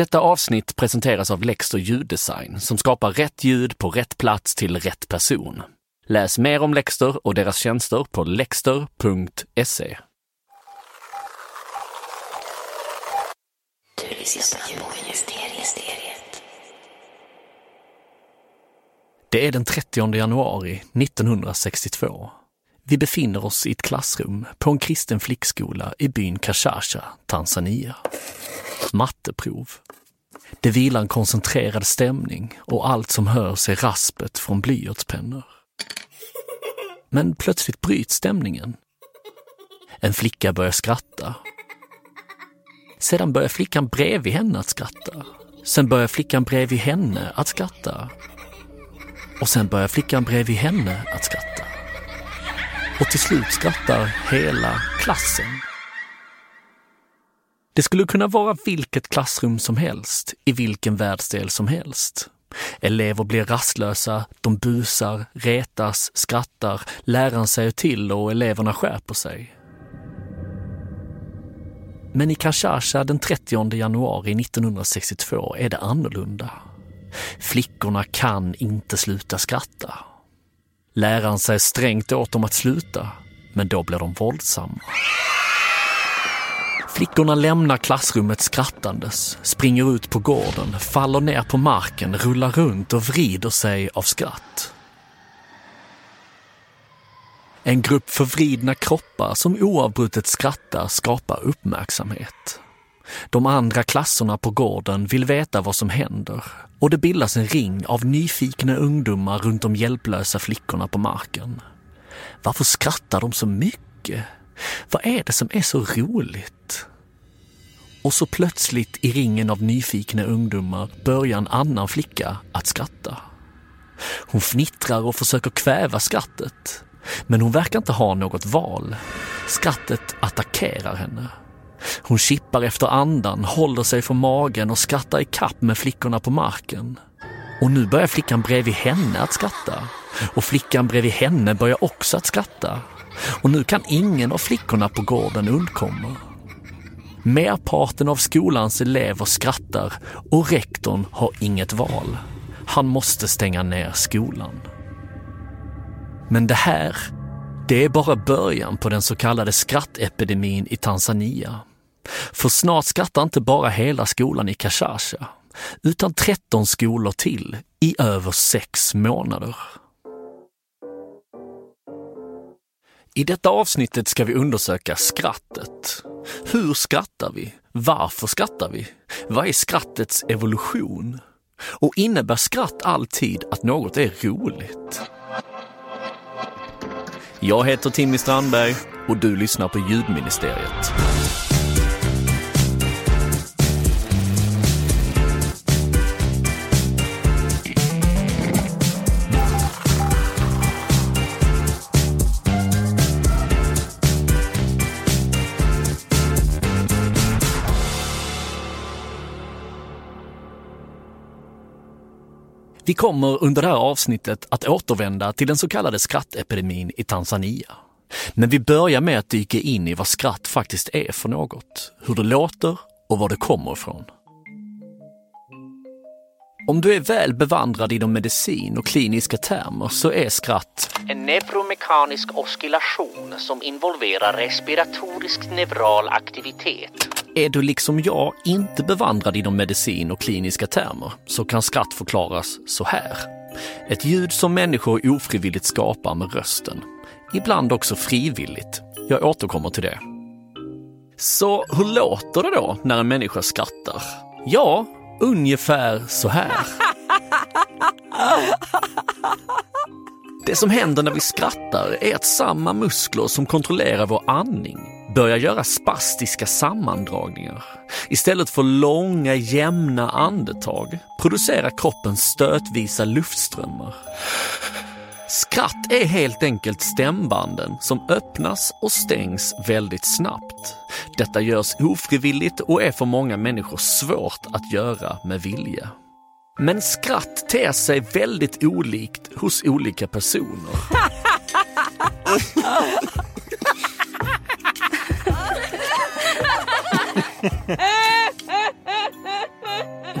Detta avsnitt presenteras av Lexter ljuddesign som skapar rätt ljud på rätt plats till rätt person. Läs mer om Lexter och deras tjänster på lexter.se. Du lyssnar på Mysteriet. Det är den 30 januari 1962. Vi befinner oss i ett klassrum på en kristen flickskola i byn Kashasha, Tanzania. Matteprov. Det vilar en koncentrerad stämning och allt som hörs är raspet från blyertspennor. Men plötsligt bryts stämningen. En flicka börjar skratta. Sedan börjar flickan bredvid henne att skratta. Sen börjar flickan bredvid henne att skratta. Och sen börjar flickan bredvid henne att skratta. Och till slut skrattar hela klassen. Det skulle kunna vara vilket klassrum som helst, i vilken världsdel som helst. Elever blir rastlösa, de busar, retas, skrattar, läraren säger till och eleverna skärper sig. Men i Kinshasa den 30 januari 1962 är det annorlunda. Flickorna kan inte sluta skratta. Läraren säger strängt åt dem att sluta, men då blir de våldsamma. Flickorna lämnar klassrummet skrattandes, springer ut på gården, faller ner på marken, rullar runt och vrider sig av skratt. En grupp förvridna kroppar som oavbrutet skrattar skapar uppmärksamhet. De andra klasserna på gården vill veta vad som händer och det bildas en ring av nyfikna ungdomar runt de hjälplösa flickorna på marken. Varför skrattar de så mycket? Vad är det som är så roligt? Och så plötsligt i ringen av nyfikna ungdomar börjar en annan flicka att skratta. Hon fnittrar och försöker kväva skrattet. Men hon verkar inte ha något val. Skrattet attackerar henne. Hon kippar efter andan, håller sig för magen och skrattar i kapp med flickorna på marken. Och nu börjar flickan bredvid henne att skratta. Och flickan bredvid henne börjar också att skratta. Och nu kan ingen av flickorna på gården undkomma. Merparten av skolans elever skrattar och rektorn har inget val. Han måste stänga ner skolan. Men det här, det är bara början på den så kallade skrattepidemin i Tanzania. För snart skrattar inte bara hela skolan i Kashasha, utan 13 skolor till i över sex månader. I detta avsnittet ska vi undersöka skrattet. Hur skrattar vi? Varför skrattar vi? Vad är skrattets evolution? Och innebär skratt alltid att något är roligt? Jag heter Timmy Strandberg och du lyssnar på Ljudministeriet. Vi kommer under det här avsnittet att återvända till den så kallade skrattepidemin i Tanzania. Men vi börjar med att dyka in i vad skratt faktiskt är för något, hur det låter och var det kommer ifrån. Om du är väl bevandrad inom medicin och kliniska termer så är skratt En neuromekanisk oscillation som involverar respiratorisk neural aktivitet. Är du liksom jag inte bevandrad inom medicin och kliniska termer så kan skratt förklaras så här. Ett ljud som människor ofrivilligt skapar med rösten. Ibland också frivilligt. Jag återkommer till det. Så hur låter det då när en människa skrattar? Ja, ungefär så här. Det som händer när vi skrattar är att samma muskler som kontrollerar vår andning börjar göra spastiska sammandragningar. Istället för långa jämna andetag producerar kroppen stötvisa luftströmmar. Skratt är helt enkelt stämbanden som öppnas och stängs väldigt snabbt. Detta görs ofrivilligt och är för många människor svårt att göra med vilja. Men skratt ter sig väldigt olikt hos olika personer.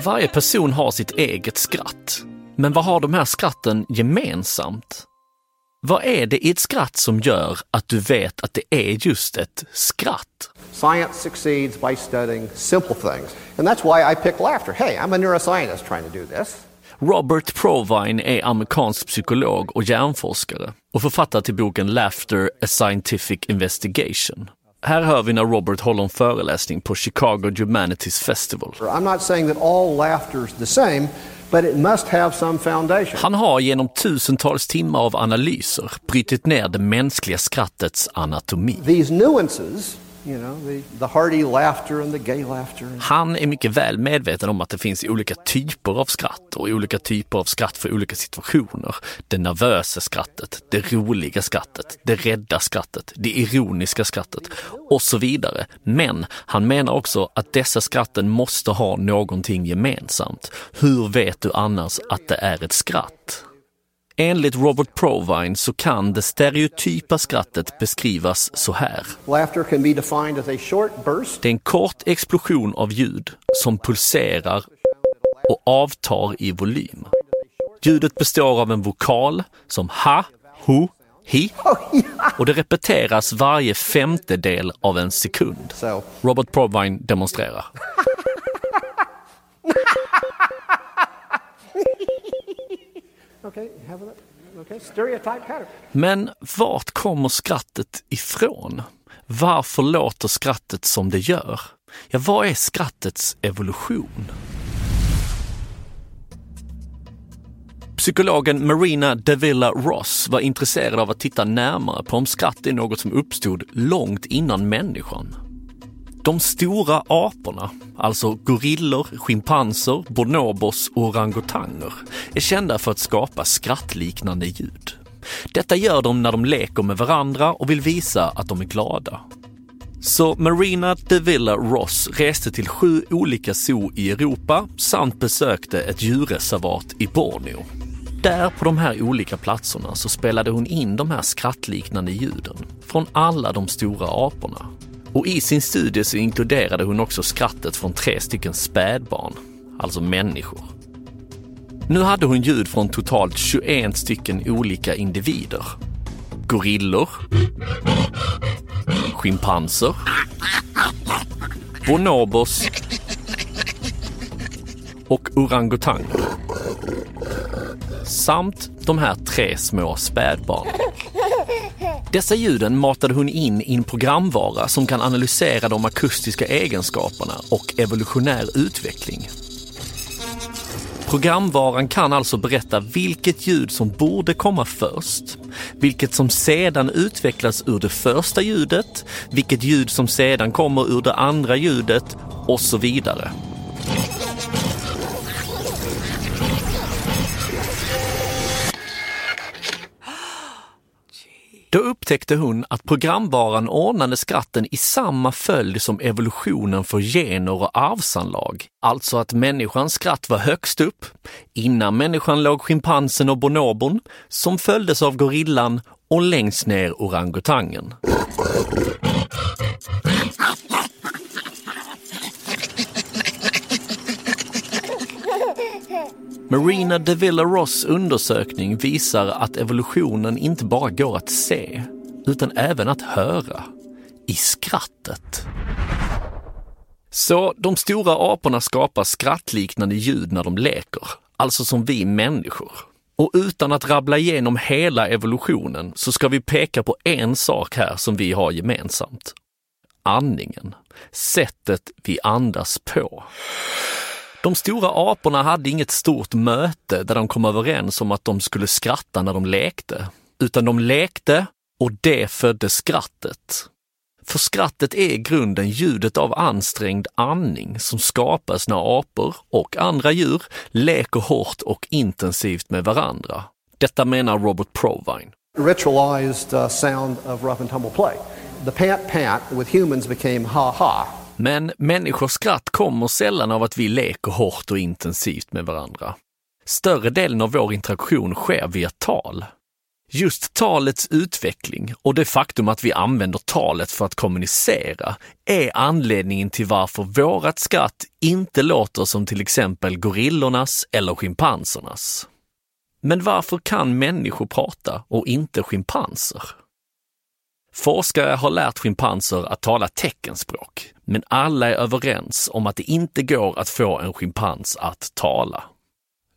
Varje person har sitt eget skratt. Men vad har de här skratten gemensamt? Vad är det i ett skratt som gör att du vet att det är just ett skratt? Science succeeds by studying simple things. And that's why I pick laughter. Hey, I'm a neuroscientist trying to do this. Robert Provine är amerikansk psykolog och hjärnforskare och författare till boken Laughter, a scientific investigation. Här hör vi när Robert håller en föreläsning på Chicago Humanities Festival. I'm not saying that all laughter is the same, but it must have some foundation. Han har genom tusentals timmar av analyser brutit ner det mänskliga skrattets anatomi. These nuances, han är mycket väl medveten om att det finns olika typer av skratt och olika typer av skratt för olika situationer. Det nervösa skrattet, det roliga skrattet, det rädda skrattet, det ironiska skrattet och så vidare. Men han menar också att dessa skratten måste ha någonting gemensamt. Hur vet du annars att det är ett skratt? Enligt Robert Provine så kan det stereotypa skrattet beskrivas så här. Det är en kort explosion av ljud som pulserar och avtar i volym. Ljudet består av en vokal som ha, hu, hi och det repeteras varje femtedel av en sekund. Robert Provine demonstrerar. okay, have a, okay, stereotype pattern. Men vart kommer skrattet ifrån? Varför låter skrattet som det gör? Ja, vad är skrattets evolution? Psykologen Marina Davila Ross var intresserad av att titta närmare på om skratt är något som uppstod långt innan människan. De stora aporna, alltså gorillor, schimpanser, bonobos och orangutanger, är kända för att skapa skrattliknande ljud. Detta gör de när de leker med varandra och vill visa att de är glada. Så Marina de Villa Ross reste till sju olika zoo i Europa samt besökte ett djurreservat i Borneo. Där på de här olika platserna så spelade hon in de här skrattliknande ljuden från alla de stora aporna. Och i sin studie så inkluderade hon också skrattet från tre stycken spädbarn, alltså människor. Nu hade hon ljud från totalt 21 stycken olika individer. Gorillor, schimpanser, bonobos och orangutanger. Samt de här tre små spädbarnen. Dessa ljuden matade hon in i en programvara som kan analysera de akustiska egenskaperna och evolutionär utveckling. Programvaran kan alltså berätta vilket ljud som borde komma först, vilket som sedan utvecklas ur det första ljudet, vilket ljud som sedan kommer ur det andra ljudet och så vidare. Då upptäckte hon att programvaran ordnade skratten i samma följd som evolutionen för gener och arvsanlag. Alltså att människans skratt var högst upp, innan människan låg schimpansen och bonobon, som följdes av gorillan och längst ner orangutangen. Marina de Villa Ross undersökning visar att evolutionen inte bara går att se, utan även att höra. I skrattet. Så de stora aporna skapar skrattliknande ljud när de leker, alltså som vi människor. Och utan att rabbla igenom hela evolutionen så ska vi peka på en sak här som vi har gemensamt. Andningen. Sättet vi andas på. De stora aporna hade inget stort möte där de kom överens om att de skulle skratta när de lekte, utan de lekte och det födde skrattet. För skrattet är i grunden ljudet av ansträngd andning som skapas när apor och andra djur leker hårt och intensivt med varandra. Detta menar Robert Provine. Ritualized uh, sound of rough and tumble play. The pant pant with humans became ha ha. Men människors skratt kommer sällan av att vi leker hårt och intensivt med varandra. Större delen av vår interaktion sker via tal. Just talets utveckling och det faktum att vi använder talet för att kommunicera är anledningen till varför vårat skratt inte låter som till exempel gorillornas eller schimpansernas. Men varför kan människor prata och inte schimpanser? Forskare har lärt schimpanser att tala teckenspråk, men alla är överens om att det inte går att få en schimpans att tala.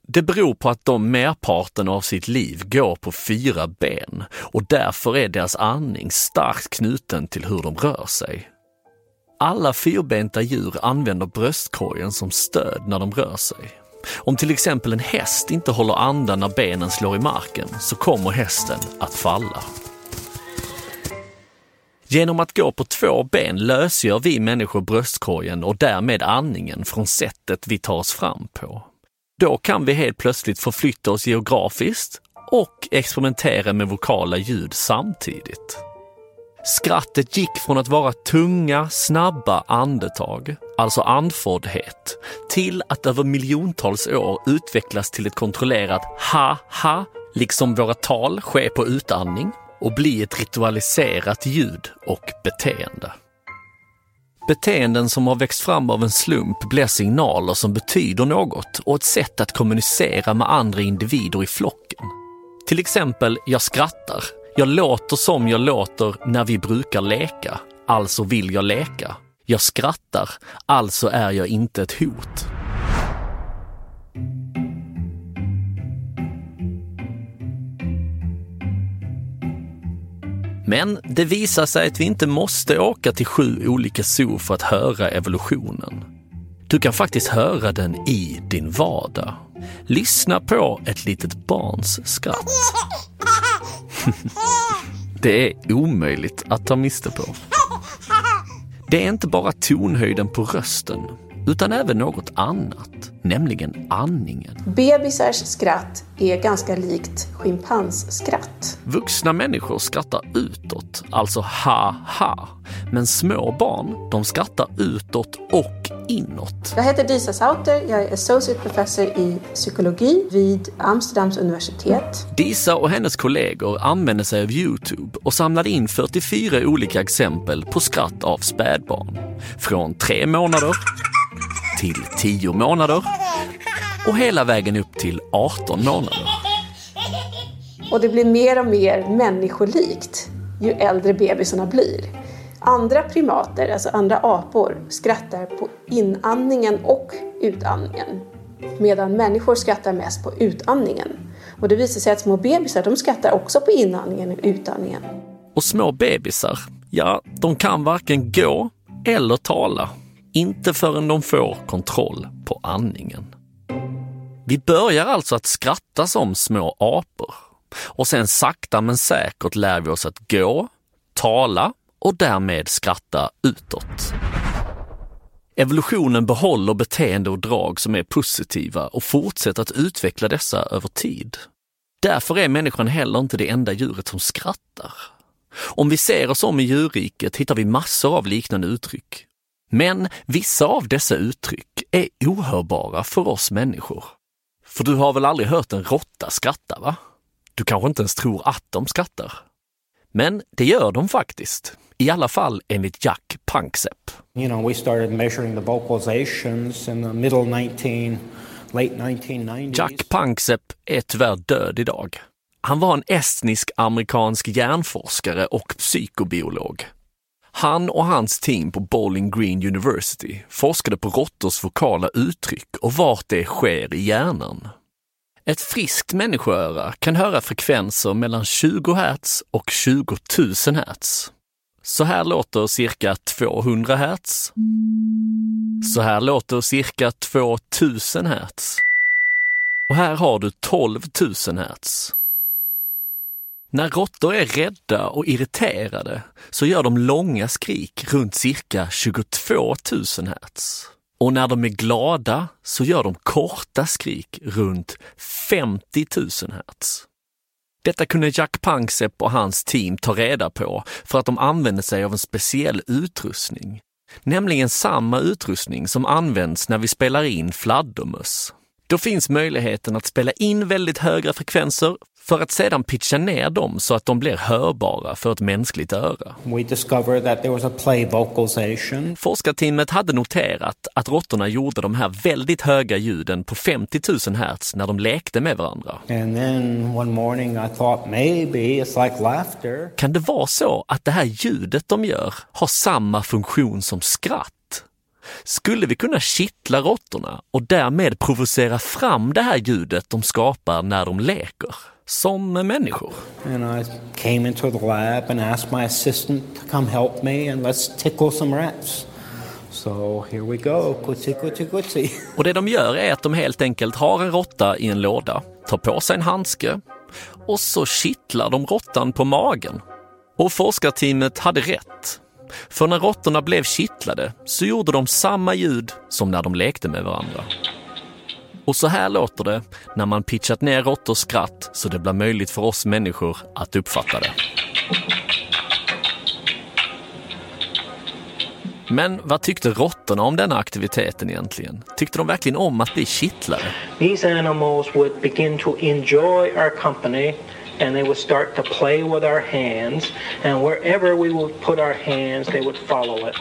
Det beror på att de merparten av sitt liv går på fyra ben och därför är deras andning starkt knuten till hur de rör sig. Alla fyrbenta djur använder bröstkorgen som stöd när de rör sig. Om till exempel en häst inte håller andan när benen slår i marken så kommer hästen att falla. Genom att gå på två ben lösgör vi människor bröstkorgen och därmed andningen från sättet vi tar oss fram på. Då kan vi helt plötsligt förflytta oss geografiskt och experimentera med vokala ljud samtidigt. Skrattet gick från att vara tunga, snabba andetag, alltså andfåddhet, till att över miljontals år utvecklas till ett kontrollerat ha-ha, liksom våra tal sker på utandning och bli ett ritualiserat ljud och beteende. Beteenden som har växt fram av en slump blir signaler som betyder något och ett sätt att kommunicera med andra individer i flocken. Till exempel, jag skrattar. Jag låter som jag låter när vi brukar leka, alltså vill jag leka. Jag skrattar, alltså är jag inte ett hot. Men det visar sig att vi inte måste åka till sju olika zoo för att höra evolutionen. Du kan faktiskt höra den i din vardag. Lyssna på ett litet barns skratt. det är omöjligt att ta miste på. Det är inte bara tonhöjden på rösten, utan även något annat, nämligen andningen. Bebisars skratt är ganska likt schimpansskratt. Vuxna människor skrattar utåt, alltså ha-ha. Men små barn, de skrattar utåt och inåt. Jag heter Disa Sauter, jag är associate professor i psykologi vid Amsterdams universitet. Disa och hennes kollegor använde sig av Youtube och samlade in 44 olika exempel på skratt av spädbarn. Från tre månader till 10 månader och hela vägen upp till 18 månader. Och det blir mer och mer människolikt ju äldre bebisarna blir. Andra primater, alltså andra apor, skrattar på inandningen och utandningen. Medan människor skrattar mest på utandningen. Och det visar sig att små bebisar, de skrattar också på inandningen och utandningen. Och små bebisar, ja, de kan varken gå eller tala. Inte förrän de får kontroll på andningen. Vi börjar alltså att skratta som små apor och sen sakta men säkert lär vi oss att gå, tala och därmed skratta utåt. Evolutionen behåller beteende och drag som är positiva och fortsätter att utveckla dessa över tid. Därför är människan heller inte det enda djuret som skrattar. Om vi ser oss om i djurriket hittar vi massor av liknande uttryck. Men vissa av dessa uttryck är ohörbara för oss människor. För du har väl aldrig hört en råtta skratta, va? Du kanske inte ens tror att de skrattar. Men det gör de faktiskt. I alla fall enligt Jack Panksepp. You know, we started measuring the vocalizations in the middle 19, late 1990s. Jack Panksepp är tyvärr död idag. Han var en estnisk-amerikansk hjärnforskare och psykobiolog. Han och hans team på Bowling Green University forskade på råttors vokala uttryck och vart det sker i hjärnan. Ett friskt människoöra kan höra frekvenser mellan 20 Hz och 20 000 Hz. Så här låter cirka 200 Hz. Så här låter cirka 2000 Hz. Och här har du 12 000 Hz. När råttor är rädda och irriterade så gör de långa skrik runt cirka 22 000 Hz. Och när de är glada så gör de korta skrik runt 50 000 Hz. Detta kunde Jack Panksepp och hans team ta reda på för att de använde sig av en speciell utrustning. Nämligen samma utrustning som används när vi spelar in fladdermöss. Då finns möjligheten att spela in väldigt höga frekvenser för att sedan pitcha ner dem så att de blir hörbara för ett mänskligt öra. We discovered that there was a play vocalization. Forskarteamet hade noterat att råttorna gjorde de här väldigt höga ljuden på 50 000 hertz när de lekte med varandra. Like. Kan det vara så att det här ljudet de gör har samma funktion som skratt? Skulle vi kunna kittla råttorna och därmed provocera fram det här ljudet de skapar när de leker? Som människor. And I came into the lab and asked my assistant to come help me and let's tickle some rats. So here we go, kutsi kutsi kutsi. Och det de gör är att de helt enkelt har en råtta i en låda, tar på sig en handske och så kittlar de råttan på magen. Och forskarteamet hade rätt. För när råttorna blev kittlade så gjorde de samma ljud som när de lekte med varandra. Och så här låter det när man pitchat ner råttors skratt så det blir möjligt för oss människor att uppfatta det. Men vad tyckte råttorna om denna aktiviteten egentligen? Tyckte de verkligen om att bli kittlade? These animals would begin to enjoy our company and they would start to play with our hands and wherever we would put our hands they would follow it.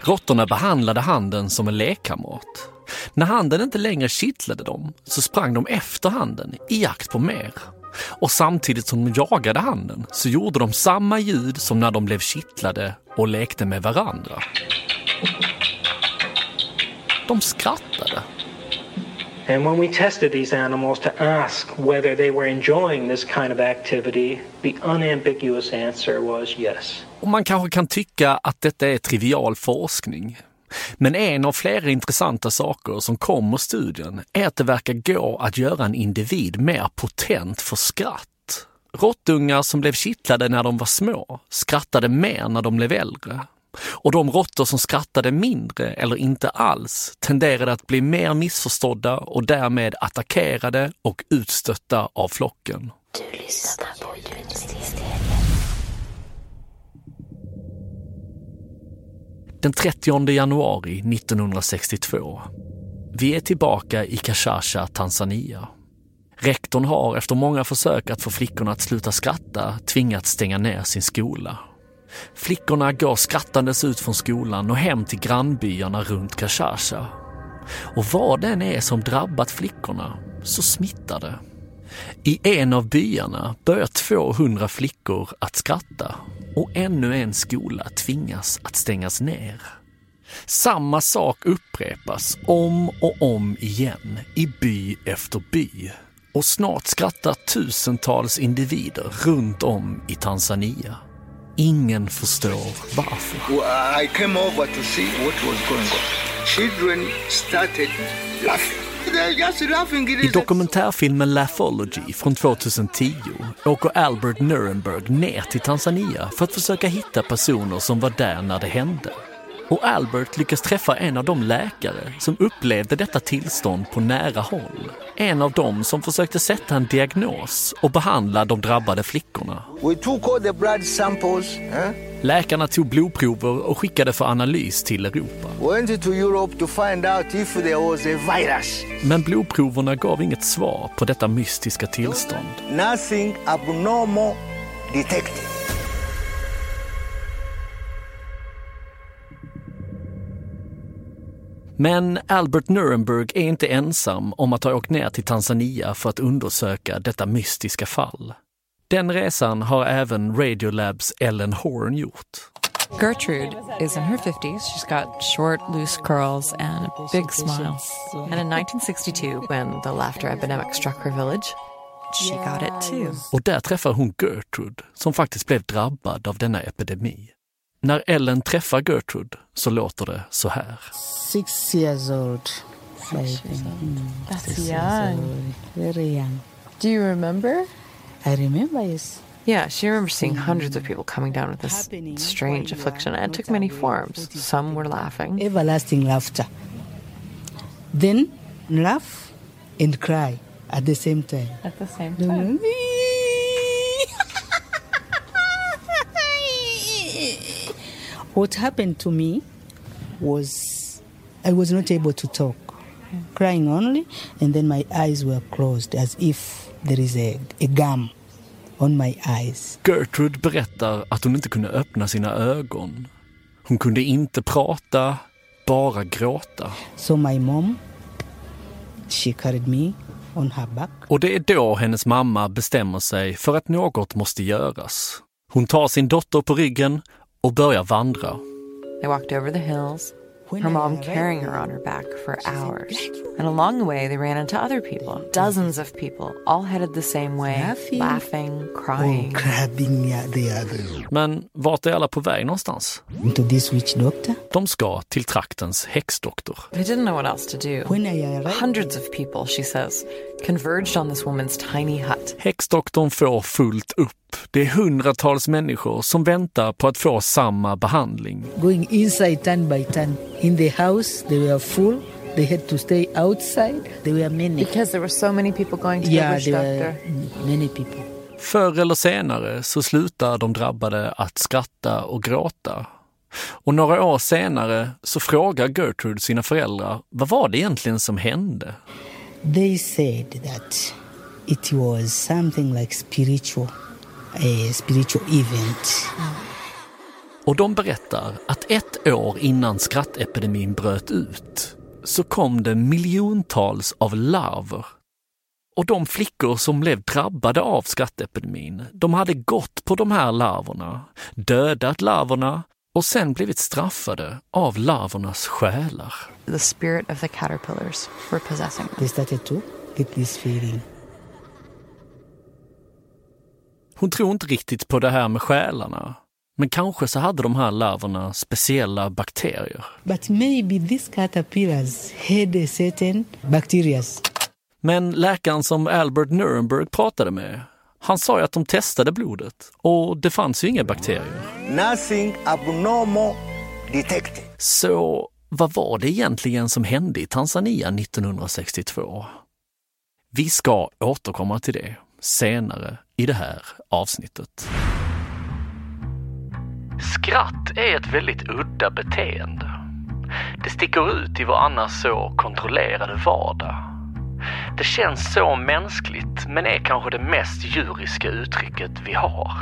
Råttorna behandlade handen som en lekkamrat. När handen inte längre kittlade dem så sprang de efter handen i jakt på mer. Och samtidigt som de jagade handen så gjorde de samma ljud som när de blev kittlade och lekte med varandra. De skrattade. And when we tested these animals to ask whether they were enjoying this kind of activity, the unambiguous answer was yes. Och man kanske kan tycka att detta är trivial forskning. Men en av flera intressanta saker som kom ur studien är att det verkar gå att göra en individ mer potent för skratt. Råttungar som blev kittlade när de var små skrattade mer när de blev äldre. Och de råttor som skrattade mindre eller inte alls tenderade att bli mer missförstådda och därmed attackerade och utstötta av flocken. Du lyssnar på Ljudmysteriet. Den 30 januari 1962. Vi är tillbaka i Kashasha, Tanzania. Rektorn har efter många försök att få flickorna att sluta skratta tvingats stänga ner sin skola. Flickorna går skrattandes ut från skolan och hem till grannbyarna runt Kashasha. Och vad den är som drabbat flickorna så smittar det. I en av byarna börjar 200 flickor att skratta och ännu en skola tvingas att stängas ner. Samma sak upprepas om och om igen i by efter by. Och snart skrattar tusentals individer runt om i Tanzania. Ingen förstår varför. Well, I came over to see what was going on. Children started laughing. I dokumentärfilmen Laughology från 2010 åker Albert Nuremberg ner till Tanzania för att försöka hitta personer som var där när det hände. Och Albert lyckas träffa en av de läkare som upplevde detta tillstånd på nära håll. En av dem som försökte sätta en diagnos och behandla de drabbade flickorna. we took all the blood samples, eh? Läkarna tog blodprover och skickade för analys till Europa. Men blodproverna gav inget svar på detta mystiska tillstånd. Nothing abnormal detected. Men Albert Nuremberg är inte ensam om att ha åkt ner till Tanzania för att undersöka detta mystiska fall. Den resan har även Radiolabs Ellen Horn gjort. Gertrude is in her 50s. She's got short, loose curls and a big smile. And in 1962, when the laughter epidemic struck her village, she got it too. Och där träffar hon Gertrude som faktiskt blev drabbad av denna epidemi. När Ellen träffar Gertrude så låter det så här. six years old. Baby. Mm, That's six years young. old. Very young. Do you remember? I remember, yes. Yeah, she remembers seeing mm. hundreds of people coming down with this strange affliction, and it took many forms. Some were laughing. Everlasting laughter. Then laugh and cry at the same time. At the same time. what happened to me was I was not able to talk crying only, and then my eyes were closed as if there is a, a gum on my eyes. Gertrude berättar att hon inte kunde öppna sina ögon. Hon kunde inte prata, bara gråta. So my mom, she carried me on her back. Och det är då hennes mamma bestämmer sig för att något måste göras. Hon tar sin dotter på ryggen och börjar vandra. They walked over the hills, her mom carrying her on her back for hours. And along the way, they ran into other people, dozens of people, all headed the same way, Laughing. laughing, crying. Oh, grabbing yeah, the other. Men vart är alla på väg någonstans? Into this witch doctor. De ska till traktens häxdoktor. They didn't know what else to do. Hundreds of people, she says, converged on this woman's tiny hut. Häxdoktorn får fullt upp. Det är hundratals människor som väntar på att få samma behandling. going inside turn by turn. In the house, they were full. They had to stay outside. There were many. Because there were so many people going to yeah, the doctor. many people. Förr eller senare så slutar de drabbade att skratta och gråta. Och några år senare så frågar Gertrude sina föräldrar vad var det egentligen som hände? They said that it was something like spiritual, a spiritual event. Och de berättar att ett år innan skrattepidemin bröt ut så kom det miljontals av larver. Och de flickor som blev drabbade av skrattepidemin, de hade gått på de här larverna, dödat larverna och sen blivit straffade av larvernas själar. The spirit of the caterpillars were possessing them. They started to get this feeling. Hon tror inte riktigt på det här med själarna. Men kanske så hade de här larverna speciella bakterier. But maybe these caterpillars had a certain bacteria. Men läkaren som Albert Nuremberg pratade med, han sa ju att de testade blodet och det fanns ju inga bakterier. Nothing abnormal detected. Så vad var det egentligen som hände i Tanzania 1962? Vi ska återkomma till det senare i det här avsnittet. Skratt är ett väldigt udda beteende. Det sticker ut i vår annars så kontrollerade vardag. Det känns så mänskligt men är kanske det mest djuriska uttrycket vi har.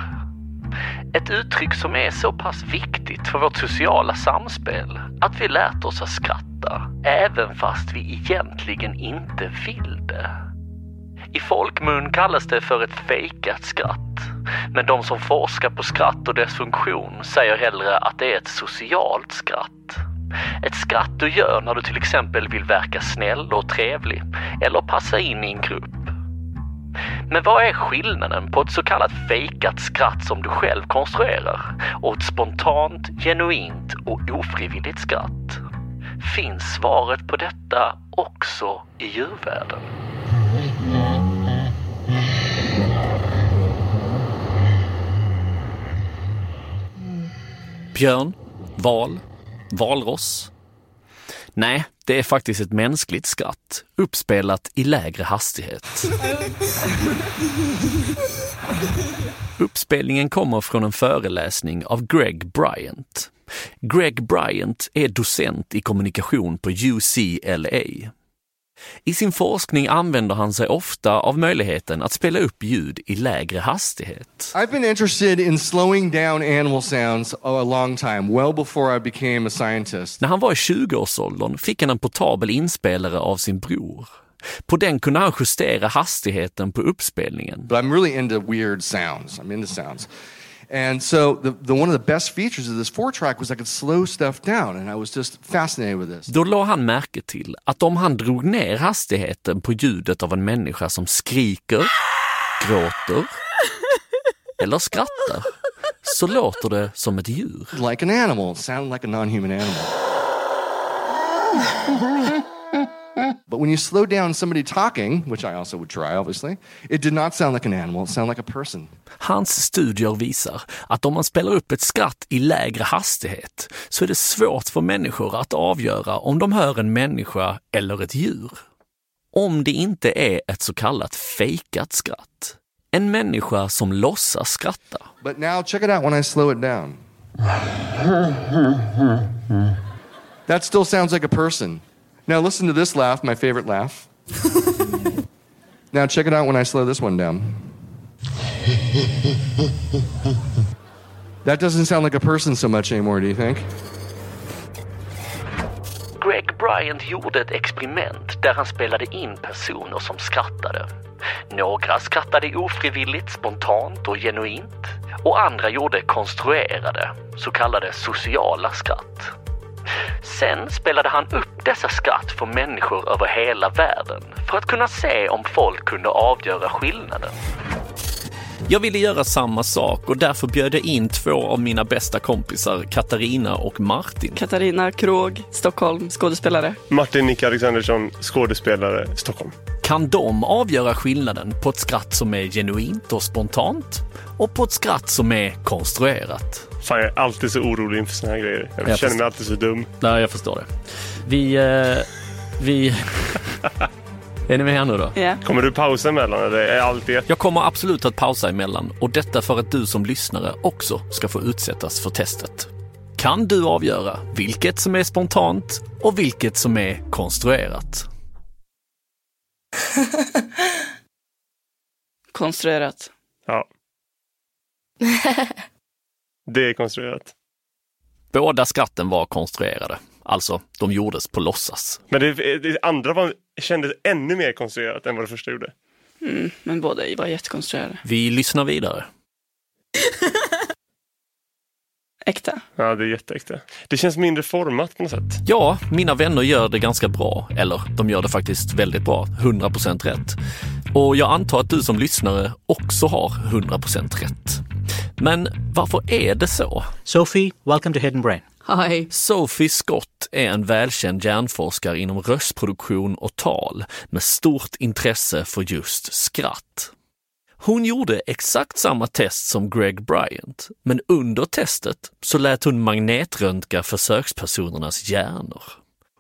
Ett uttryck som är så pass viktigt för vårt sociala samspel att vi lärt oss att skratta även fast vi egentligen inte vill det. I folkmun kallas det för ett fejkat skratt. Men de som forskar på skratt och dess funktion säger hellre att det är ett socialt skratt. Ett skratt du gör när du till exempel vill verka snäll och trevlig eller passa in i en grupp. Men vad är skillnaden på ett så kallat fejkat skratt som du själv konstruerar och ett spontant, genuint och ofrivilligt skratt? Finns svaret på detta också i djurvärlden? Björn, val, valross. Nej, det är faktiskt ett mänskligt skratt, uppspelat i lägre hastighet. Uppspelningen kommer från en föreläsning av Greg Bryant. Greg Bryant är docent i kommunikation på UCLA. I sin forskning använder han sig ofta av möjligheten att spela upp ljud i lägre hastighet. I've been interested in slowing down animal sounds a long time, well before I became a scientist. När han var i 20-årsåldern fick han en portabel inspelare av sin bror. På den kunde han justera hastigheten på uppspelningen. But I'm really into weird sounds. I'm into sounds. And so the, the one of the best features of this four track was I could slow stuff down and I was just fascinated with this. Då la han märke till att om han drog ner hastigheten på ljudet av en människa som skriker, gråter eller skrattar så låter det som ett djur. Like an animal, it sounded like a non-human animal. But when you slow down somebody talking, which I also would try obviously, it did not sound like an animal, it sounded like a person. Hans studier visar att om man spelar upp ett skratt i lägre hastighet så är det svårt för människor att avgöra om de hör en människa eller ett djur. Om det inte är ett så kallat fejkat skratt. En människa som låtsas skratta. But now check it out when I slow it down. That still sounds like a person. Now listen to this laugh, my favorite laugh. now check it out when I slow this one down. That doesn't sound like a person so much anymore, do you think? Greg Bryant gjorde ett experiment där han spelade in personer som skrattade. Några skrattade ofrivilligt, spontant och genuint och andra gjorde konstruerade, så kallade sociala skratt. Sen spelade han upp dessa skratt för människor över hela världen för att kunna se om folk kunde avgöra skillnaden. Jag ville göra samma sak och därför bjöd jag in två av mina bästa kompisar, Katarina och Martin. Katarina Krog, Stockholm, skådespelare. Martin Nick Alexandersson, skådespelare, Stockholm. Kan de avgöra skillnaden på ett skratt som är genuint och spontant och på ett skratt som är konstruerat? Fan, jag är alltid så orolig inför såna här grejer. Jag, Jag känner förstår. mig alltid så dum. Nej, jag förstår det. Vi... Eh, vi... är ni med här nu då? Ja. Kommer du pausa emellan eller är allt det? Jag kommer absolut att pausa emellan och detta för att du som lyssnare också ska få utsättas för testet. Kan du avgöra vilket som är spontant och vilket som är konstruerat? Konstruerat. Ja. Det är konstruerat. Båda skratten var konstruerade, alltså de gjordes på låtsas. Men det, det andra var, kändes ännu mer konstruerat än vad det första gjorde. Mm, men båda var jättekonstruerade. Vi lyssnar vidare. Äkta. Ja, det är jätteäkta. Det känns mindre format på något sätt. Ja, mina vänner gör det ganska bra. Eller, de gör det faktiskt väldigt bra. 100% rätt. Och jag antar att du som lyssnare också har 100% rätt. Men varför är det så? Sophie, welcome to Hidden Brain. Hi. Sophie Scott är en välkänd hjärnforskare inom röstproduktion och tal med stort intresse för just skratt. Hon gjorde exakt samma test som Greg Bryant, men under testet så lät hon magnetröntga försökspersonernas hjärnor.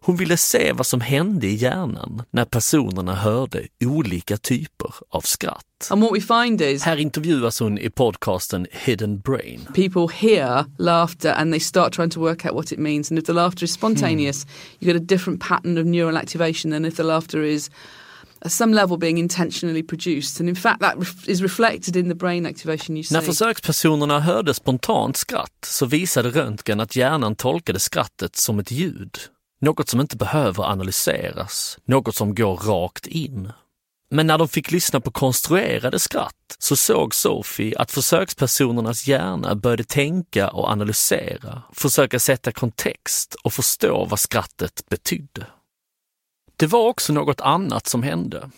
Hon ville se vad som hände i hjärnan när personerna hörde olika typer av skratt. And what we find is Här intervjuas hon i podcasten Hidden Brain. people hear laughter and they start trying to work out what it means. And if the laughter is spontaneous, you get a different pattern of neural activation than if the laughter is at some level being intentionally produced. And in fact, that is reflected in the brain activation you see. När försökspersonerna hörde spontant skratt så visade röntgen att hjärnan tolkade skrattet som ett ljud. Något som inte behöver analyseras, något som går rakt in. Men när de fick lyssna på konstruerade skratt så såg Sophie att försökspersonernas hjärna började tänka och analysera, försöka sätta kontext och förstå vad skrattet betydde. Det var också något annat som hände.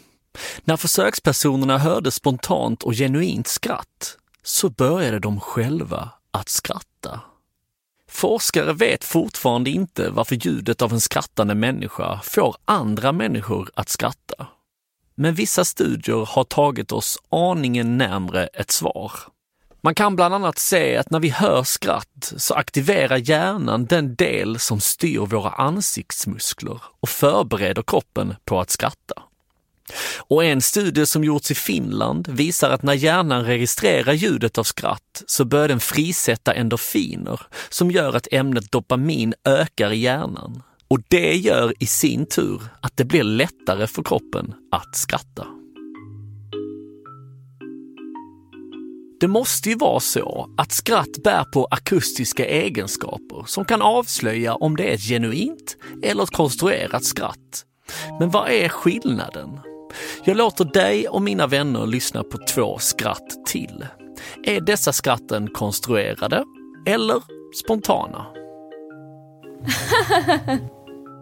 När försökspersonerna hörde spontant och genuint skratt så började de själva att skratta. Forskare vet fortfarande inte varför ljudet av en skrattande människa får andra människor att skratta. Men vissa studier har tagit oss aningen närmre ett svar. Man kan bland annat se att när vi hör skratt så aktiverar hjärnan den del som styr våra ansiktsmuskler och förbereder kroppen på att skratta. Och en studie som gjorts i Finland visar att när hjärnan registrerar ljudet av skratt så börjar den frisätta endorfiner som gör att ämnet dopamin ökar i hjärnan. Och det gör i sin tur att det blir lättare för kroppen att skratta. Det måste ju vara så att skratt bär på akustiska egenskaper som kan avslöja om det är ett genuint eller ett konstruerat skratt. Men vad är skillnaden? Jag låter dig och mina vänner lyssna på två skratt till. Är dessa skratten konstruerade eller spontana?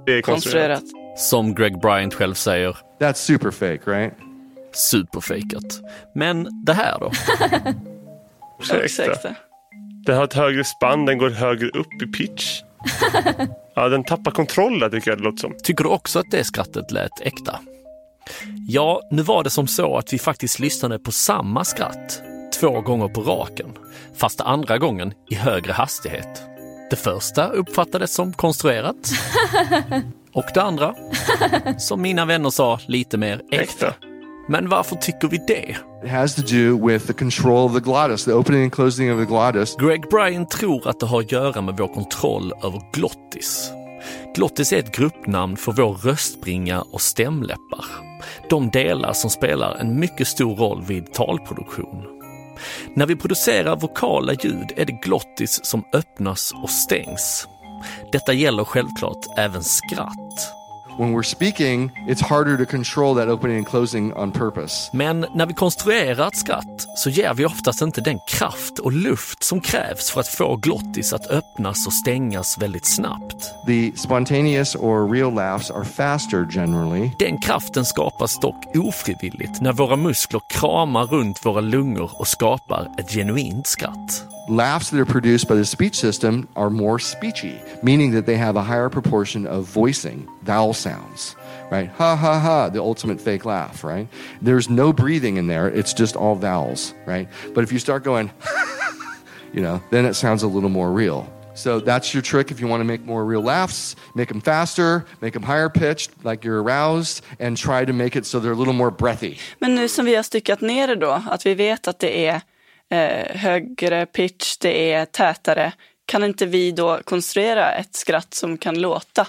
Det är konstruerat. Som Greg Bryant själv säger. That's super fake, right? Superfejkat. Men det här då? Extra. Den har ett högre spann, den går högre upp i pitch. Ja, den tappar kontrollen tycker jag det låter som. Tycker du också att det skrattet lät äkta? Ja, nu var det som så att vi faktiskt lyssnade på samma skratt två gånger på raken, fast andra gången i högre hastighet. Det första uppfattades som konstruerat och det andra, som mina vänner sa, lite mer äkta. Men varför tycker vi det? It has to do with the control of the glottis, the opening and closing of the glottis. Greg Bryan tror att det har att göra med vår kontroll över glottis. Glottis är ett gruppnamn för vår röstbringa och stämläppar. De delar som spelar en mycket stor roll vid talproduktion. När vi producerar vokala ljud är det glottis som öppnas och stängs. Detta gäller självklart även skratt. When we're speaking, it's harder to control that opening and closing on purpose. Men när vi konstruerar ett skratt så ger vi oftast inte den kraft och luft som krävs för att få glottis att öppnas och stängas väldigt snabbt. The spontaneous or real laughs are faster generally. Den kraften skapas dock ofrivilligt när våra muskler kramar runt våra lungor och skapar ett genuint skratt. Laughs that are produced by the speech system are more speechy, meaning that they have a higher proportion of voicing, vowel sounds, right? Ha ha ha, the ultimate fake laugh, right? There's no breathing in there, it's just all vowels, right? But if you start going, you know, then it sounds a little more real. So that's your trick if you want to make more real laughs. Make them faster, make them higher pitched, like you're aroused, and try to make it so they're a little more breathy. Men nu som vi har styckat ner det då, att vi vet att det är eh, högre pitch, det är tätare. Kan inte vi då konstruera ett skratt som kan låta?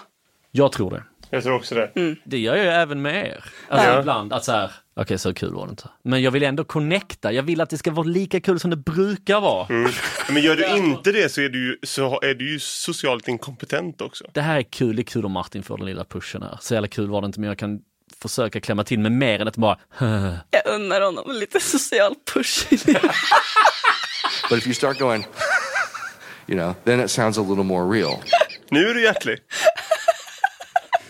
Jag tror det. Jag tror också det. Mm. Det gör jag ju även med er. Alltså Ja. ibland att så här, okej så kul var det inte. Men jag vill ändå connecta, jag vill att det ska vara lika kul som det brukar vara. Mm. Men gör du inte det så är du ju, så är du ju socialt inkompetent också. Det här är kul, det är kul om Martin får den lilla pushen här. Så jävla kul var det inte, men jag kan försöka klämma till med mer än att bara Jag unnar honom lite social push. But if you start going, you know, then it sounds a little more real. Nu är du hjärtlig.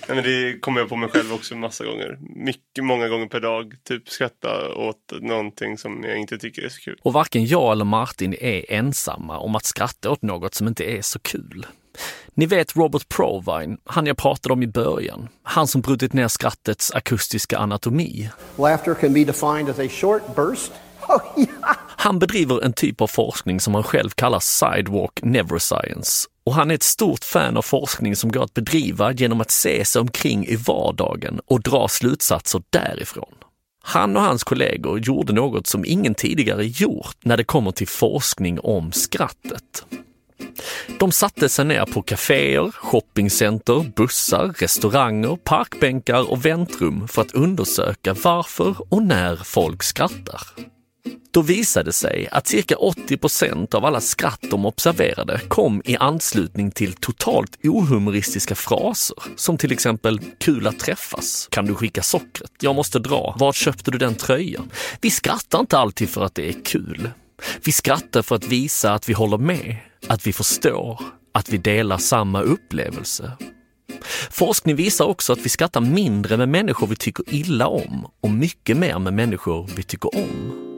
Nej, men det kommer jag på mig själv också massa gånger. Mycket, många gånger per dag. Typ skratta åt någonting som jag inte tycker är så kul. Och varken jag eller Martin är ensamma om att skratta åt något som inte är så kul. Ni vet Robert Provine, han jag pratade om i början. Han som brutit ner skrattets akustiska anatomi. Laughter can be defined as a short burst. Han bedriver en typ av forskning som han själv kallar Sidewalk Neuroscience. Och han är ett stort fan av forskning som går att bedriva genom att se sig omkring i vardagen och dra slutsatser därifrån. Han och hans kollegor gjorde något som ingen tidigare gjort när det kommer till forskning om skrattet. De satte sig ner på kaféer, shoppingcenter, bussar, restauranger, parkbänkar och väntrum för att undersöka varför och när folk skrattar. Då visade det sig att cirka 80 procent av alla skratt de observerade kom i anslutning till totalt ohumoristiska fraser, som till exempel “kul att träffas”, “kan du skicka sockret”, “jag måste dra”, “var köpte du den tröjan?” Vi skrattar inte alltid för att det är kul. Vi skrattar för att visa att vi håller med, att vi förstår, att vi delar samma upplevelse. Forskning visar också att vi skrattar mindre med människor vi tycker illa om och mycket mer med människor vi tycker om.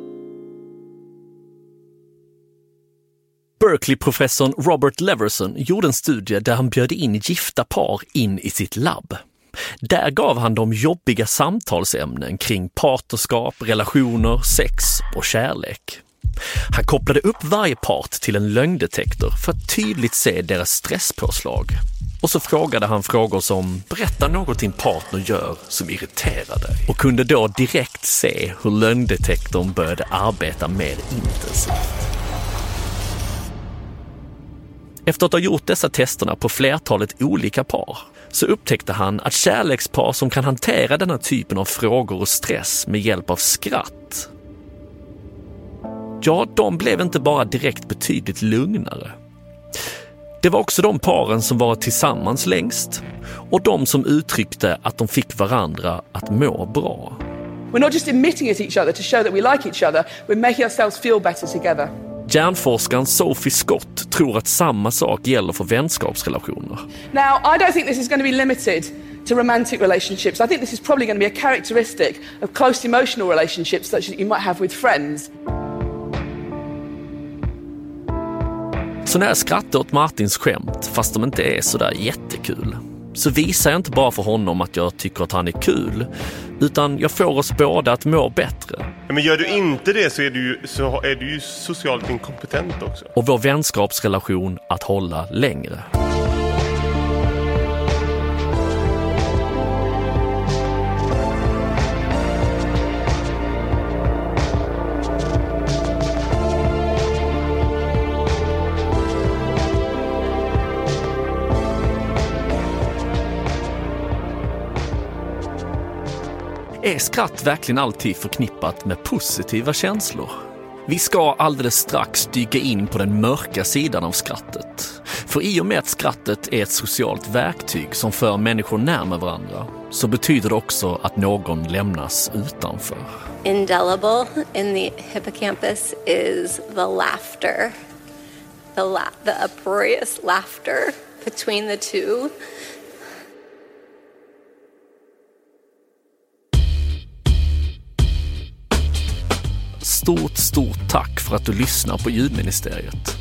Berkeley-professorn Robert Leverson gjorde en studie där han bjöd in gifta par in i sitt labb. Där gav han dem jobbiga samtalsämnen kring partnerskap, relationer, sex och kärlek. Han kopplade upp varje part till en lögndetektor för att tydligt se deras stresspåslag. Och så frågade han frågor som “Berätta något din partner gör som irriterar dig” och kunde då direkt se hur lögndetektorn började arbeta mer intensivt. Efter att ha gjort dessa testerna på flertalet olika par så upptäckte han att kärlekspar som kan hantera denna typen av frågor och stress med hjälp av skratt, ja, de blev inte bara direkt betydligt lugnare. Det var också de paren som varit tillsammans längst och de som uttryckte att de fick varandra att må bra. We're not just emitting at each other to show that we like each other, we're making ourselves feel better together. Hjärnforskaren Sophie Scott tror att samma sak gäller för vänskapsrelationer. Now, I don't think this is going to be limited to romantic relationships. I think this is probably going to be a characteristic of close emotional relationships such as you might have with friends. Så när jag skrattar åt Martins skämt, fast de inte är sådär jättekul, så visar jag inte bara för honom att jag tycker att han är kul, utan jag får oss båda att må bättre. Men gör du inte det så är du, ju, så är du ju socialt inkompetent också. Och vår vänskapsrelation att hålla längre. Är skratt verkligen alltid förknippat med positiva känslor? Vi ska alldeles strax dyka in på den mörka sidan av skrattet. För i och med att skrattet är ett socialt verktyg som för människor närmare varandra så betyder det också att någon lämnas utanför. Indelible in the hippocampus is the laughter, the, la- the uproarious laughter between the two. Stort, stort tack för att du lyssnar på Ljudministeriet.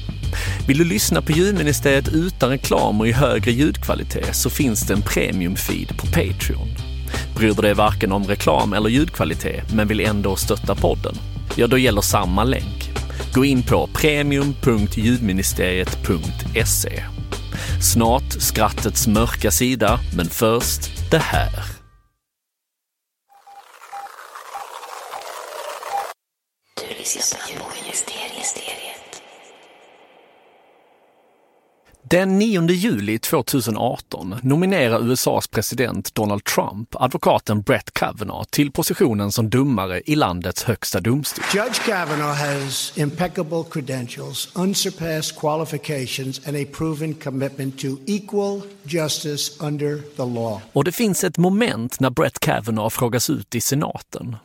Vill du lyssna på Ljudministeriet utan reklam och i högre ljudkvalitet så finns det en premiumfeed på Patreon. Bryr du dig varken om reklam eller ljudkvalitet men vill ändå stötta podden? Ja, då gäller samma länk. Gå in på premium.ljudministeriet.se. Snart skrattets mörka sida, men först det här. Du lyssnar på Mysteriet. Den 9 juli 2018 nominerar USAs president Donald Trump advokaten Brett Kavanaugh till positionen som domare i landets högsta domstol. Judge Kavanaugh has impeccable credentials, unsurpassed qualifications, and a proven commitment to equal justice under the law. Och det finns ett moment när Brett Kavanaugh frågas ut i senaten.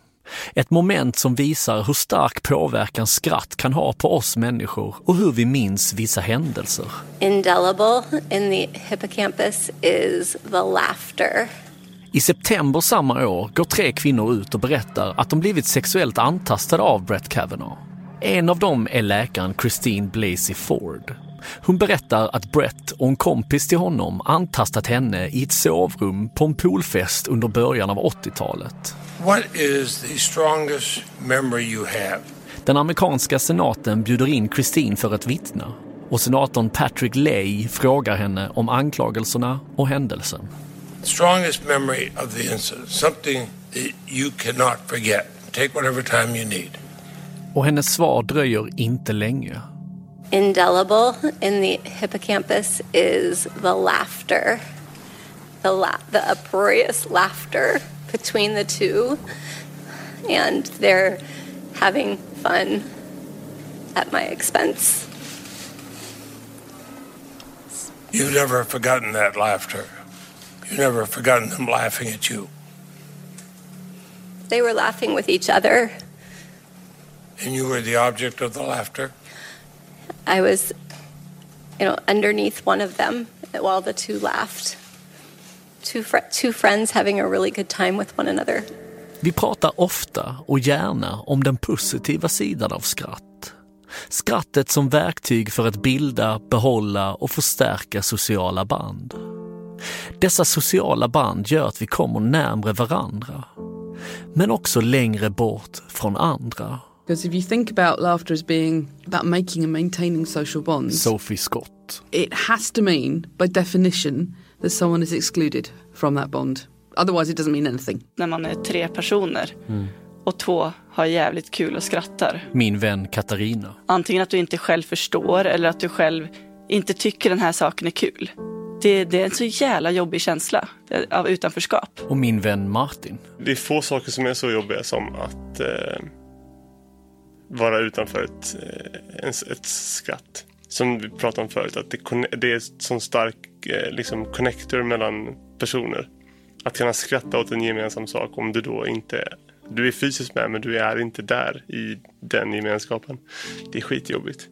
Ett moment som visar hur stark påverkan skratt kan ha på oss människor och hur vi minns vissa händelser. Indelible in the hippocampus is the laughter. I september samma år går tre kvinnor ut och berättar att de blivit sexuellt antastade av Brett Kavanaugh. En av dem är läkaren Christine Blasey Ford. Hon berättar att Brett och en kompis till honom antastat henne i ett sovrum på en poolfest under början av 80-talet. What is the strongest memory you have? Den amerikanska senaten bjuder in Christine för att vittna och senatorn Patrick Leahy frågar henne om anklagelserna och händelsen. Strongest memory of the incident, something that you cannot forget. Take whatever time you need. Och hennes svar dröjer inte länge. Indelible in the hippocampus is the laughter, the, la- the uproarious laughter between the two, and they're having fun at my expense. You've never forgotten that laughter. You've never forgotten them laughing at you. They were laughing with each other. And you were the object of the laughter. I was, you know, underneath one of them while the two laughed. Two, fr- two friends having a really good time with one another. Vi pratar ofta och gärna om den positiva sidan av skratt. Skrattet som verktyg för att bilda, behålla och förstärka sociala band. Dessa sociala band gör att vi kommer närmre varandra, men också längre bort från andra. Because if you think about laughter as being about making and maintaining social bonds, Sophie Scott. it has to mean, by definition, that someone is excluded from that bond. Otherwise, it doesn't mean anything. När man är tre personer och två har jävligt kul och skrattar. Min vän Katarina. Antingen att du inte själv förstår eller att du själv inte tycker den här saken är kul. Det, det är en så jävla jobbig känsla eh, av utanförskap. Och min vän Martin. Det är få saker som är så jobbiga som att eh, vara utanför ett, eh, en- ett skratt. Som vi pratade om förut, att det, det är en sån stark eh, liksom connector mellan personer. Att kunna skratta åt en gemensam sak om du då inte du är fysiskt med men du är inte där i den gemenskapen. Det är skitjobbigt.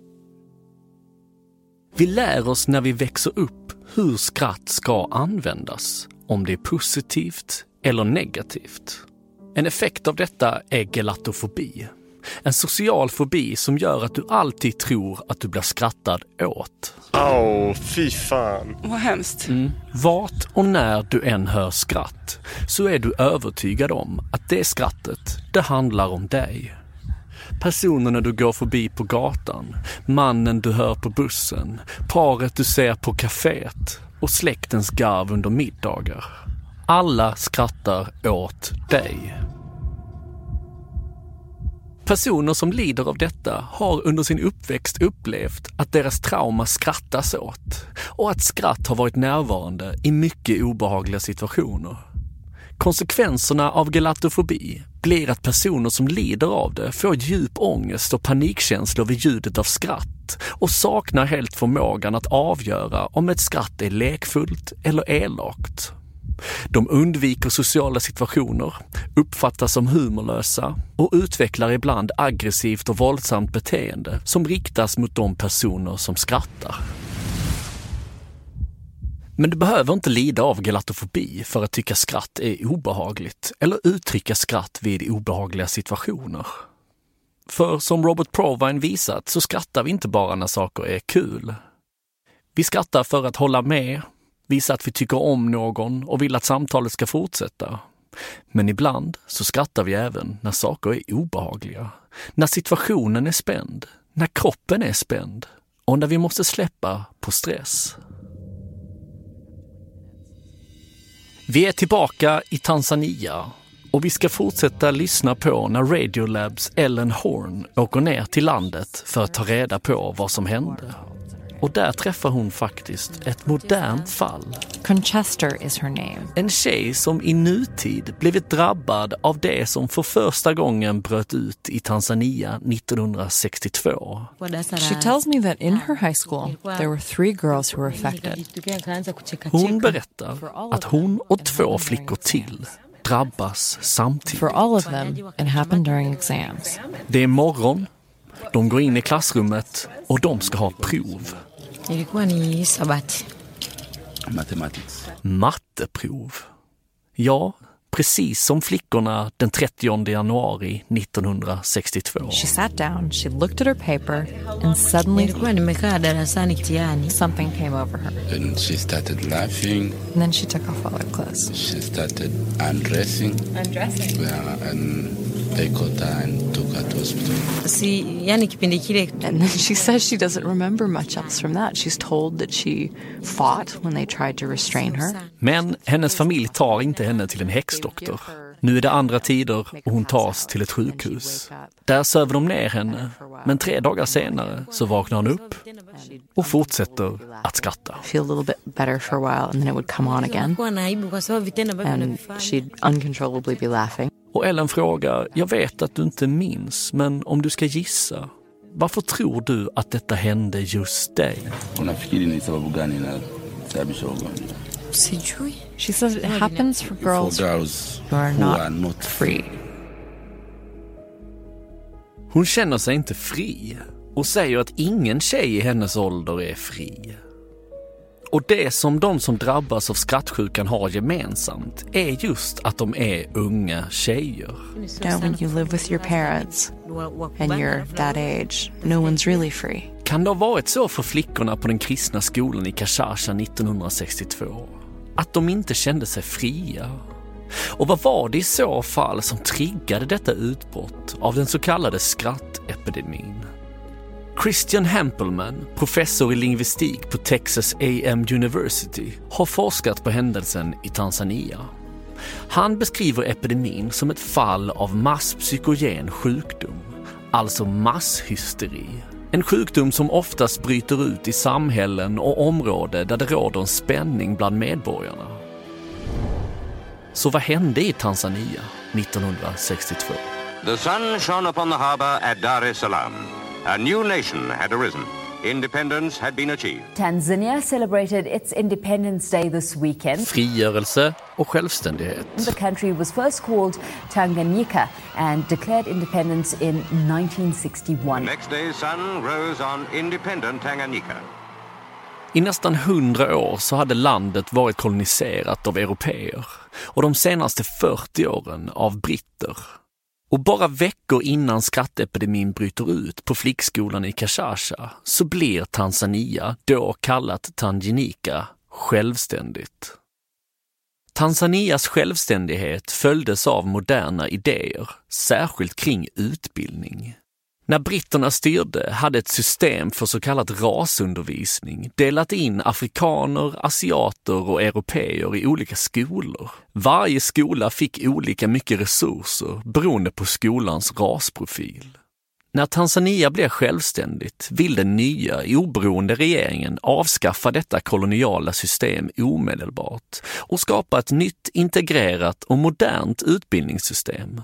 Vi lär oss när vi växer upp hur skratt ska användas, om det är positivt eller negativt. En effekt av detta är gelatofobi. En social fobi som gör att du alltid tror att du blir skrattad åt. Au, fy fan. Vad hemskt. Mm. Vart och när du än hör skratt så är du övertygad om att det skrattet, det handlar om dig. Personerna du går förbi på gatan, mannen du hör på bussen, paret du ser på kaféet och släktens garv under middagar. Alla skrattar åt dig. Personer som lider av detta har under sin uppväxt upplevt att deras trauma skrattas åt och att skratt har varit närvarande i mycket obehagliga situationer. Konsekvenserna av gelatofobi blir att personer som lider av det får djup ångest och panikkänslor vid ljudet av skratt och saknar helt förmågan att avgöra om ett skratt är lekfullt eller elakt. De undviker sociala situationer, uppfattas som humorlösa och utvecklar ibland aggressivt och våldsamt beteende som riktas mot de personer som skrattar. Men du behöver inte lida av gelatofobi för att tycka skratt är obehagligt eller uttrycka skratt vid obehagliga situationer. För som Robert Provine visat så skrattar vi inte bara när saker är kul. Vi skrattar för att hålla med, visa att vi tycker om någon och vill att samtalet ska fortsätta. Men ibland så skrattar vi även när saker är obehagliga. När situationen är spänd, när kroppen är spänd och när vi måste släppa på stress. Vi är tillbaka i Tanzania och vi ska fortsätta lyssna på när Radiolabs Ellen Horn åker ner till landet för att ta reda på vad som hände. Och där träffar hon faktiskt ett modernt fall. Conchester is her name. En tjej som i nutid blivit drabbad av det som för första gången bröt ut i Tanzania 1962. She tells me that in her high school there were three girls who were affected. Hon berättar att hon och två flickor till drabbas samtidigt. For all of them, it happened during exams. Det är morgon, de går in i klassrummet och de ska ha prov. Mathematics. Matteprov. Ja, precis som flickorna den 30 januari 1962. She sat down, she looked at her paper, and suddenly something came over her. And she started laughing. And then she took off all her clothes. She started undressing. Undressing? Yeah, and they caught her and took her to hospital. Si, yani kipindi kile And then she says she doesn't remember much else from that. She's told that she fought when they tried to restrain her. Men hennes familj tar inte henne till en häxdoktor. Nu är det andra tider och hon tas till ett sjukhus. Där söver de ner henne, men tre dagar senare så vaknar hon upp och fortsätter att skratta. Feel a little bit better for a while and then it would come on again. And she'd uncontrollably be laughing. Och Ellen frågar, jag vet att du inte minns, men om du ska gissa, varför tror du att detta hände just dig? She says it happens for girls For girls who are who not are not free. Hon känner sig inte fri och säger att ingen tjej i hennes ålder är fri. Och det som de som drabbas av skrattsjukan har gemensamt är just att de är unga tjejer. Yeah, when you live with your parents and you're that age, no one's really free. Kan det ha varit så för flickorna på den kristna skolan i Kashasha 1962? Att de inte kände sig fria? Och vad var det i så fall som triggade detta utbrott av den så kallade skrattepidemin? Christian Hempelman, professor i lingvistik på Texas A&M University, har forskat på händelsen i Tanzania. Han beskriver epidemin som ett fall av masspsykogen sjukdom, alltså masshysteri. En sjukdom som oftast bryter ut i samhällen och områden där det råder en spänning bland medborgarna. Så vad hände i Tanzania 1962? The sun shone upon the harbor at Dar es Salaam. A new nation had arisen. Independence had been achieved. Tanzania celebrated its Independence Day this weekend. Frigörelse och självständighet. The country was first called Tanganyika and declared independence in 1961. The Next day's sun rose on independent Tanganyika. I nästan hundra år så hade landet varit koloniserat av europeer och de senaste 40 åren av britter. Och bara veckor innan skrattepidemin bryter ut på flickskolan i Kashasha så blir Tanzania, då kallat Tanganyika, självständigt. Tanzanias självständighet följdes av moderna idéer, särskilt kring utbildning. När britterna styrde hade ett system för så kallad rasundervisning delat in afrikaner, asiater och europeer i olika skolor. Varje skola fick olika mycket resurser beroende på skolans rasprofil. När Tanzania blev självständigt vill den nya oberoende regeringen avskaffa detta koloniala system omedelbart och skapa ett nytt integrerat och modernt utbildningssystem.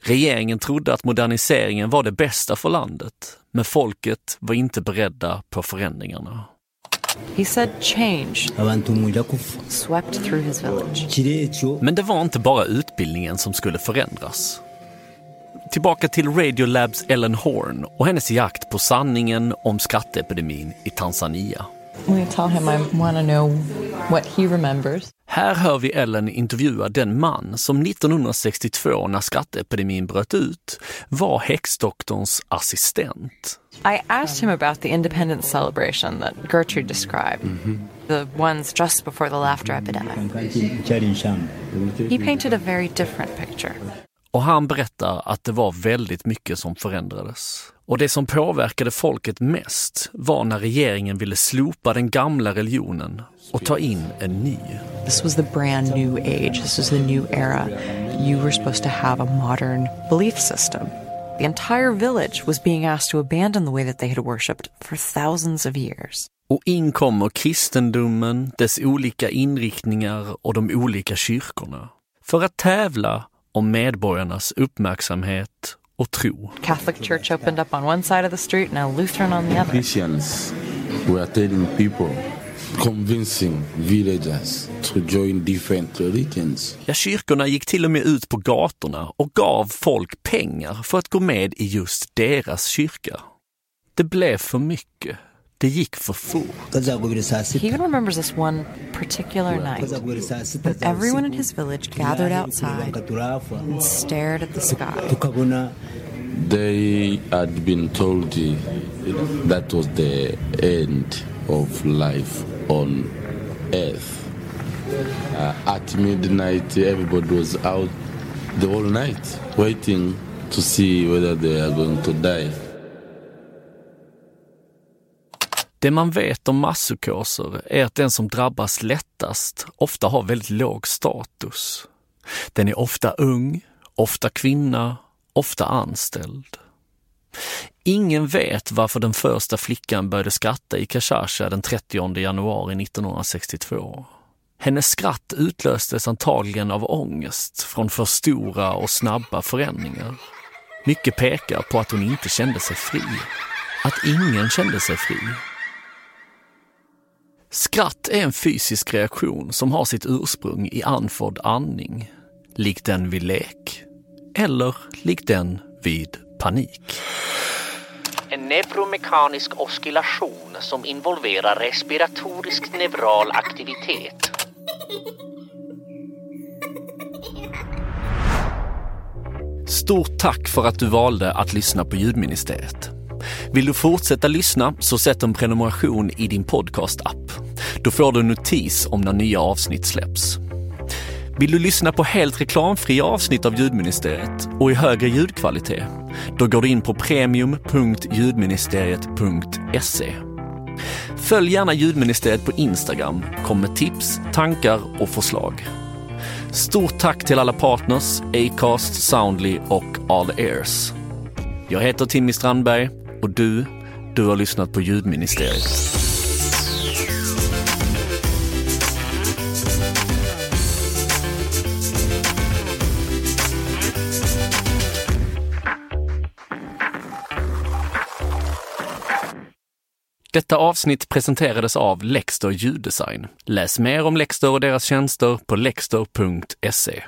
Regeringen trodde att moderniseringen var det bästa för landet, men folket var inte beredda på förändringarna. He said change swept through his village. Men det var inte bara utbildningen som skulle förändras. Tillbaka till Radiolabs Ellen Horn och hennes jakt på sanningen om skatteepidemin i Tanzania. We tell him I want to know what he remembers. Här hör vi Ellen intervjua den man som 1962 när skatteepidemin bröt ut var häxdoktorns assistent. I asked him about the independence celebration that Gertrude described, the ones just before the laughter epidemic. He painted a very different picture. Och han berättar att det var väldigt mycket som förändrades. Och det som påverkade folket mest var när regeringen ville slopa den gamla religionen och ta in en ny. This was the brand new age. This was the new era. You were supposed to have a modern belief system. The entire village was being asked to abandon the way that they had worshipped for thousands of years. Och in kommer kristendomen, dess olika inriktningar och de olika kyrkorna. För att tävla om medborgarnas uppmärksamhet och tro. Catholic Church opened up on one side of the street, now Lutheran on the other. Christians were telling people, convincing villagers to join different religions. Ja, kyrkorna gick till och med ut på gatorna och gav folk pengar för att gå med i just deras kyrka. Det blev för mycket. Det gick för fort. He even remembers this one particular night when everyone in his village gathered outside and stared at the sky. They had been told that was the end of life on earth. Uh, at midnight, everybody was out the whole night waiting to see whether they are going to die. Det man vet om masspsykoser är att den som drabbas lättast ofta har väldigt låg status. Den är ofta ung, ofta kvinna, ofta anställd. Ingen vet varför den första flickan började skratta i Kashasha den 30 januari 1962. Hennes skratt utlöstes antagligen av ångest från för stora och snabba förändringar. Mycket pekar på att hon inte kände sig fri. Att ingen kände sig fri. Skratt är en fysisk reaktion som har sitt ursprung i andfådd andning, likt den vid lek, eller likt den vid panik. En neuromekanisk oscillation som involverar respiratorisk neural aktivitet. Stort tack för att du valde att lyssna på Ljudministeriet. Vill du fortsätta lyssna så sätt en prenumeration i din podcast-app. Då får du en notis om när nya avsnitt släpps. Vill du lyssna på helt reklamfria avsnitt av Ljudministeriet och i högre ljudkvalitet? Då går du in på premium.ljudministeriet.se. Följ gärna Ljudministeriet på Instagram, kom med tips, tankar och förslag. Stort tack till alla partners, Acast, Soundly och All Ears. Jag heter Timmy Strandberg och du, du har lyssnat på Ljudministeriet. Detta avsnitt presenterades av Lexter ljuddesign. Läs mer om Lexter och deras tjänster på lexter.se.